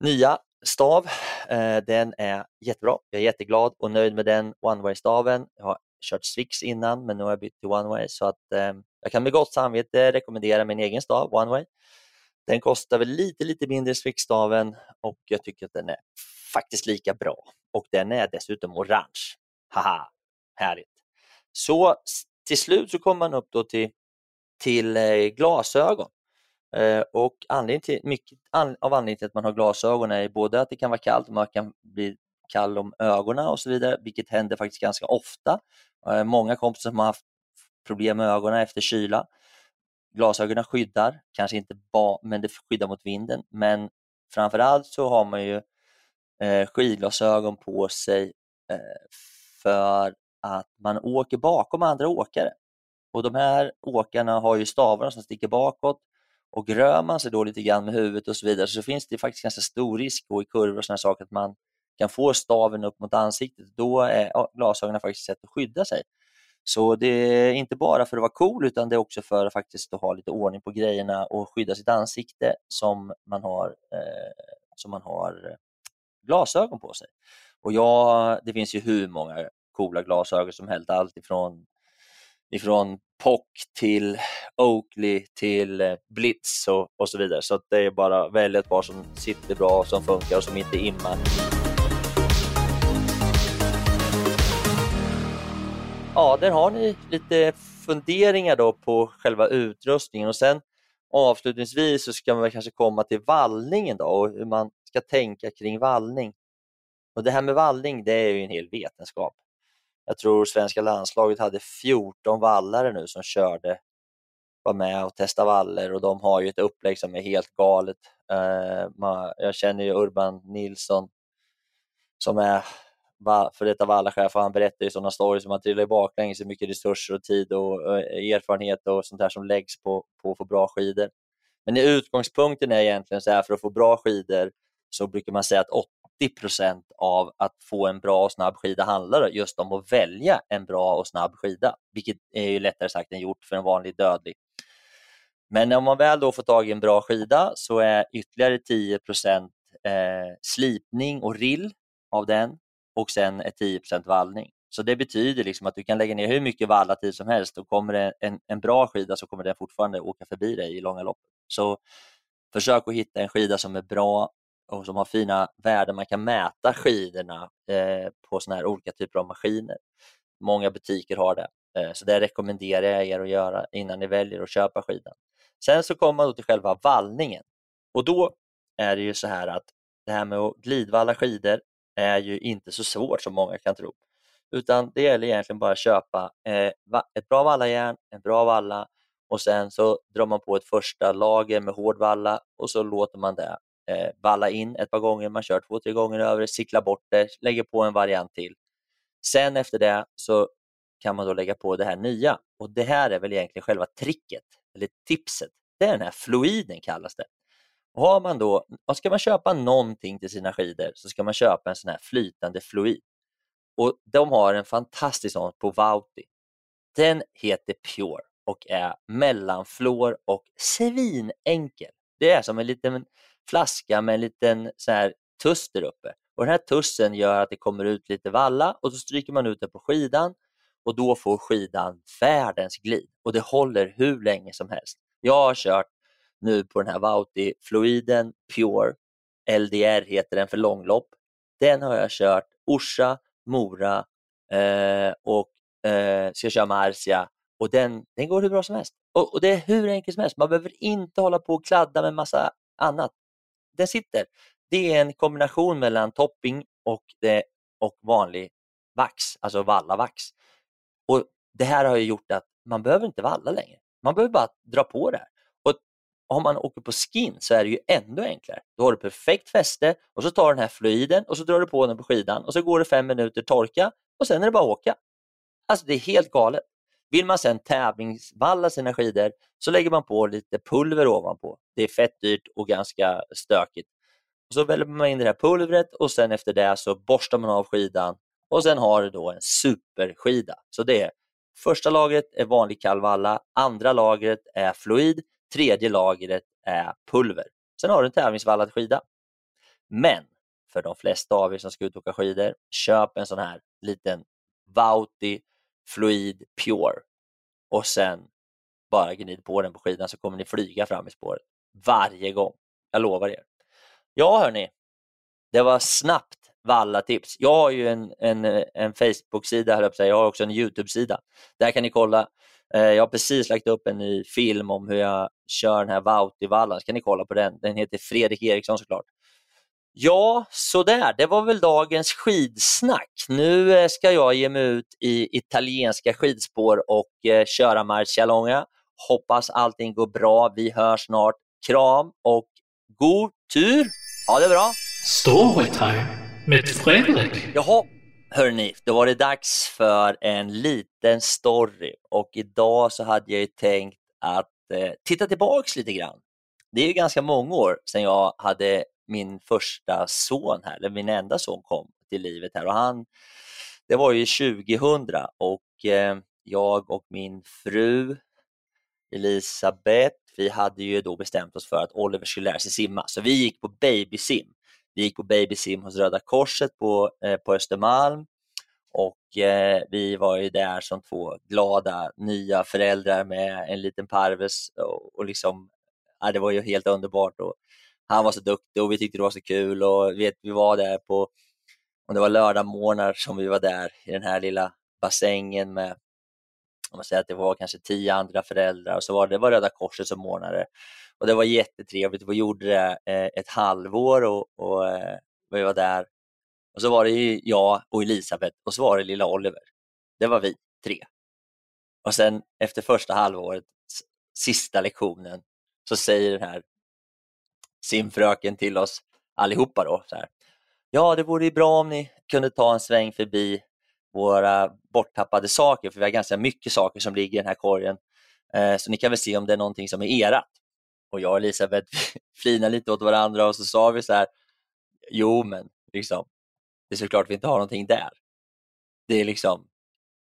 nya stav. Eh, den är jättebra. Jag är jätteglad och nöjd med den Oneway-staven. Jag har kört Swix innan men nu har jag bytt till Oneway så att eh, jag kan med gott samvete rekommendera min egen stav Oneway. Den kostar väl lite, lite mindre Swix-staven och jag tycker att den är faktiskt lika bra och den är dessutom orange. Haha, härligt! Så till slut så kommer man upp då till, till eh, glasögon. Eh, och anledningen till, mycket av anledningen till att man har glasögon är både att det kan vara kallt och man kan bli kall om ögonen och så vidare, vilket händer faktiskt ganska ofta. Eh, många kompisar som har haft problem med ögonen efter kyla. Glasögonen skyddar, kanske inte bara, men det skyddar mot vinden. Men framförallt så har man ju eh, skidglasögon på sig eh, för att man åker bakom andra åkare. Och de här åkarna har ju stavarna som sticker bakåt och rör man sig då lite grann med huvudet och så vidare så finns det faktiskt ganska stor risk i kurvor och sådana saker att man kan få staven upp mot ansiktet. Då är glasögonen faktiskt ett sätt att skydda sig. Så det är inte bara för att vara cool utan det är också för att faktiskt ha lite ordning på grejerna och skydda sitt ansikte som man har, eh, som man har glasögon på sig. Och ja, det finns ju hur många coola glasögon som helst, allt ifrån, ifrån POC till Oakley till eh, Blitz och, och så vidare. Så det är bara att välja ett par som sitter bra, som funkar och som inte immar. Ja, där har ni lite funderingar då på själva utrustningen och sen avslutningsvis så ska man kanske komma till vallningen då och hur man ska tänka kring vallning. Och Det här med vallning det är ju en hel vetenskap. Jag tror svenska landslaget hade 14 vallare nu som körde, var med och testade valler och de har ju ett upplägg som är helt galet. Eh, jag känner ju Urban Nilsson som är för detta vallachef och han berättar ju sådana stories som att trillar baklänges hur mycket resurser och tid och eh, erfarenhet och sånt där som läggs på, på att få bra skidor. Men utgångspunkten är egentligen så här för att få bra skidor så brukar man säga att 80 procent av att få en bra och snabb skida handlar just om att välja en bra och snabb skida, vilket är ju lättare sagt än gjort för en vanlig dödlig. Men om man väl då får tag i en bra skida så är ytterligare 10 eh, slipning och rill av den och sen ett 10 vallning. Så det betyder liksom att du kan lägga ner hur mycket vallatid som helst och kommer det en, en bra skida så kommer den fortfarande åka förbi dig i långa loppet. Så försök att hitta en skida som är bra och som har fina värden. Man kan mäta skidorna eh, på såna här olika typer av maskiner. Många butiker har det, eh, så det rekommenderar jag er att göra innan ni väljer att köpa skidan. Sen så kommer man då till själva vallningen och då är det ju så här att det här med att glidvalla skidor är ju inte så svårt som många kan tro. Utan det gäller egentligen bara att köpa eh, ett bra vallajärn, en bra valla och sen så drar man på ett första lager med hård valla och så låter man det eh, valla in ett par gånger, man kör två, tre gånger över, cyklar bort det, lägger på en variant till. Sen efter det så kan man då lägga på det här nya och det här är väl egentligen själva tricket, eller tipset. Det är den här fluiden kallas det. Och har man då, och ska man köpa någonting till sina skidor så ska man köpa en sån här flytande fluid. Och de har en fantastisk sån på Vauti. Den heter Pure och är mellanflår och svinenkel. Det är som en liten flaska med en liten sån här tuss där uppe. Och den här tussen gör att det kommer ut lite valla och så stryker man ut det på skidan och då får skidan världens glid och det håller hur länge som helst. Jag har kört nu på den här Vauti Fluiden Pure, LDR heter den för långlopp. Den har jag kört Orsa, Mora eh, och eh, ska köra Marcia och den, den går hur bra som helst. Och, och det är hur enkelt som helst. Man behöver inte hålla på och kladda med massa annat. Den sitter. Det är en kombination mellan topping och, det, och vanlig vax, alltså vallavax. Och det här har ju gjort att man behöver inte valla längre. Man behöver bara dra på det här. Om man åker på skin så är det ju ännu enklare. Då har du perfekt fäste och så tar du den här fluiden och så drar du på den på skidan och så går det fem minuter torka och sen är det bara att åka. Alltså det är helt galet. Vill man sen tävlingsvalla sina skidor så lägger man på lite pulver ovanpå. Det är fett dyrt och ganska stökigt. Och så väljer man in det här pulvret och sen efter det så borstar man av skidan och sen har du då en superskida. Så det är första lagret är vanlig kallvalla, andra lagret är fluid, tredje lagret är pulver. Sen har du en tävlingsvallad skida. Men för de flesta av er som ska ut och åka skidor, köp en sån här liten Vauti Fluid Pure och sen bara gnid på den på skidan så kommer ni flyga fram i spåret varje gång. Jag lovar er. Ja hörni, det var snabbt vallatips. Jag har ju en, en, eh, en Facebook-sida, jag har också en YouTube-sida. Där kan ni kolla. Eh, jag har precis lagt upp en ny film om hur jag kör den här Vauti-vallan, så kan ni kolla på den. Den heter Fredrik Eriksson såklart. Ja, sådär. Det var väl dagens skidsnack. Nu eh, ska jag ge mig ut i italienska skidspår och eh, köra Marcialonga. Hoppas allting går bra. Vi hörs snart. Kram och god tur! Ha det bra! Storytime med Fredrik. Jaha, hörni, då var det dags för en liten story och idag så hade jag ju tänkt att eh, titta tillbaks lite grann. Det är ju ganska många år sedan jag hade min första son här, eller min enda son kom till livet här och han, det var ju 2000 och eh, jag och min fru Elisabeth, vi hade ju då bestämt oss för att Oliver skulle lära sig simma, så vi gick på babysim. Vi gick på babysim hos Röda Korset på, eh, på Östermalm och eh, vi var ju där som två glada nya föräldrar med en liten parves och, och liksom, ja, det var ju helt underbart. Och han var så duktig och vi tyckte det var så kul och vet, vi var där på, om det var lördagmorgnar som vi var där i den här lilla bassängen med, om man säger att det var kanske tio andra föräldrar och så var det, det var Röda Korset som ordnade och det var jättetrevligt. Vi gjorde det eh, ett halvår och, och eh, vi var där. Och så var det jag och Elisabeth och så var det lilla Oliver. Det var vi tre. Och sen efter första halvåret, sista lektionen, så säger den här simfröken till oss allihopa då. Så här. Ja, det vore bra om ni kunde ta en sväng förbi våra borttappade saker, för vi har ganska mycket saker som ligger i den här korgen. Eh, så ni kan väl se om det är någonting som är erat. Och jag och Elisabeth flinade lite åt varandra och så sa vi så här, jo men liksom, det är såklart vi inte har någonting där. Det är liksom,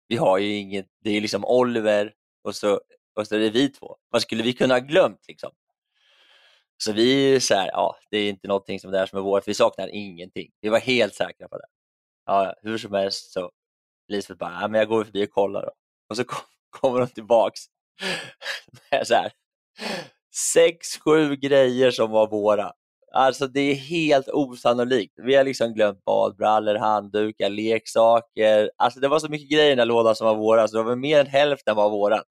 vi har ju inget, det är liksom Oliver och så, och så är det vi två. Vad skulle vi kunna ha glömt liksom? Så vi är så här, ja, det är inte någonting som det är som är vårt, vi saknar ingenting. Vi var helt säkra på det. Ja, hur som helst så Lisbeth bara, ja, men jag går förbi och kollar då. Och så kom, kommer hon tillbaks med så här, sex, sju grejer som var våra. Alltså det är helt osannolikt. Vi har liksom glömt badbrallor, handdukar, leksaker. Alltså det var så mycket grejer i den här lådan som var våra, så det var mer än hälften var våra.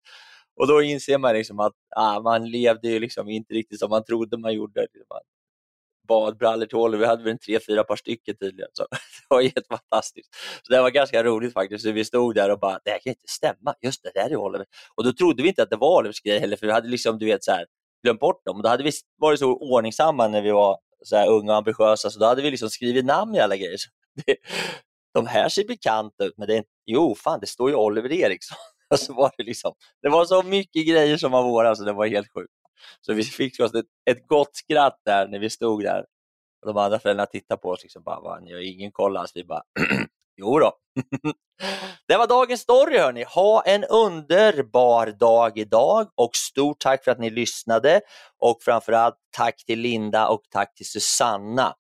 Och då inser man liksom att ah, man levde ju liksom inte riktigt som man trodde man gjorde. Badbrallor till Oliver, vi hade väl en tre, fyra par stycken tydligen. Så det var helt fantastiskt. Så det var ganska roligt faktiskt. Så vi stod där och bara, det här kan inte stämma. Just det, det här är Oliver. Och då trodde vi inte att det var Olivers grej heller, för vi hade liksom, du vet, så här, glömt bort dem. Då hade vi varit så ordningsamma när vi var så här unga och ambitiösa, så då hade vi liksom skrivit namn i alla grejer. Så det, de här ser bekanta ut, men det är inte, jo, fan, det står ju Oliver Eriksson. Och så var det, liksom, det var så mycket grejer som var våra så det var helt sjukt. Så vi fick oss ett, ett gott skratt där när vi stod där. Och de andra föräldrarna tittade på oss liksom bara, ni har ingen koll alls. Vi bara, jo då. det var dagens story hörni. Ha en underbar dag idag och stort tack för att ni lyssnade och framförallt tack till Linda och tack till Susanna.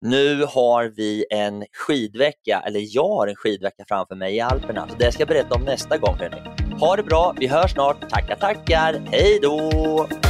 Nu har vi en skidvecka, eller jag har en skidvecka framför mig i Alperna. Så det ska jag berätta om nästa gång. Hörni. Ha det bra, vi hörs snart. Tackar, tackar. Hej då!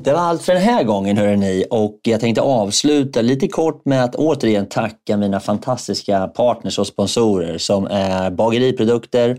Det var allt för den här gången hörrni. Och jag tänkte avsluta lite kort med att återigen tacka mina fantastiska partners och sponsorer som är Bageriprodukter,